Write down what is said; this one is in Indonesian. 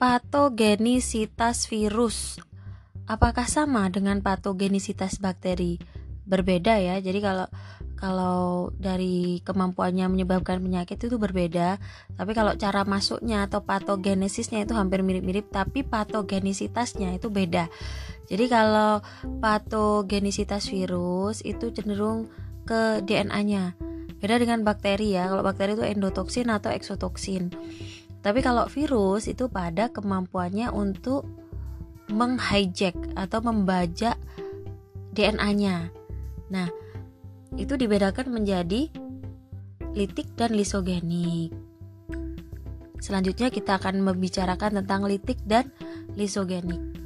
patogenisitas virus. Apakah sama dengan patogenisitas bakteri? Berbeda ya. Jadi kalau kalau dari kemampuannya menyebabkan penyakit itu berbeda, tapi kalau cara masuknya atau patogenesisnya itu hampir mirip-mirip, tapi patogenisitasnya itu beda. Jadi kalau patogenisitas virus itu cenderung ke DNA-nya. Beda dengan bakteri ya. Kalau bakteri itu endotoksin atau eksotoksin. Tapi kalau virus itu pada kemampuannya untuk menghijack atau membajak DNA-nya. Nah, itu dibedakan menjadi litik dan lisogenik. Selanjutnya kita akan membicarakan tentang litik dan lisogenik.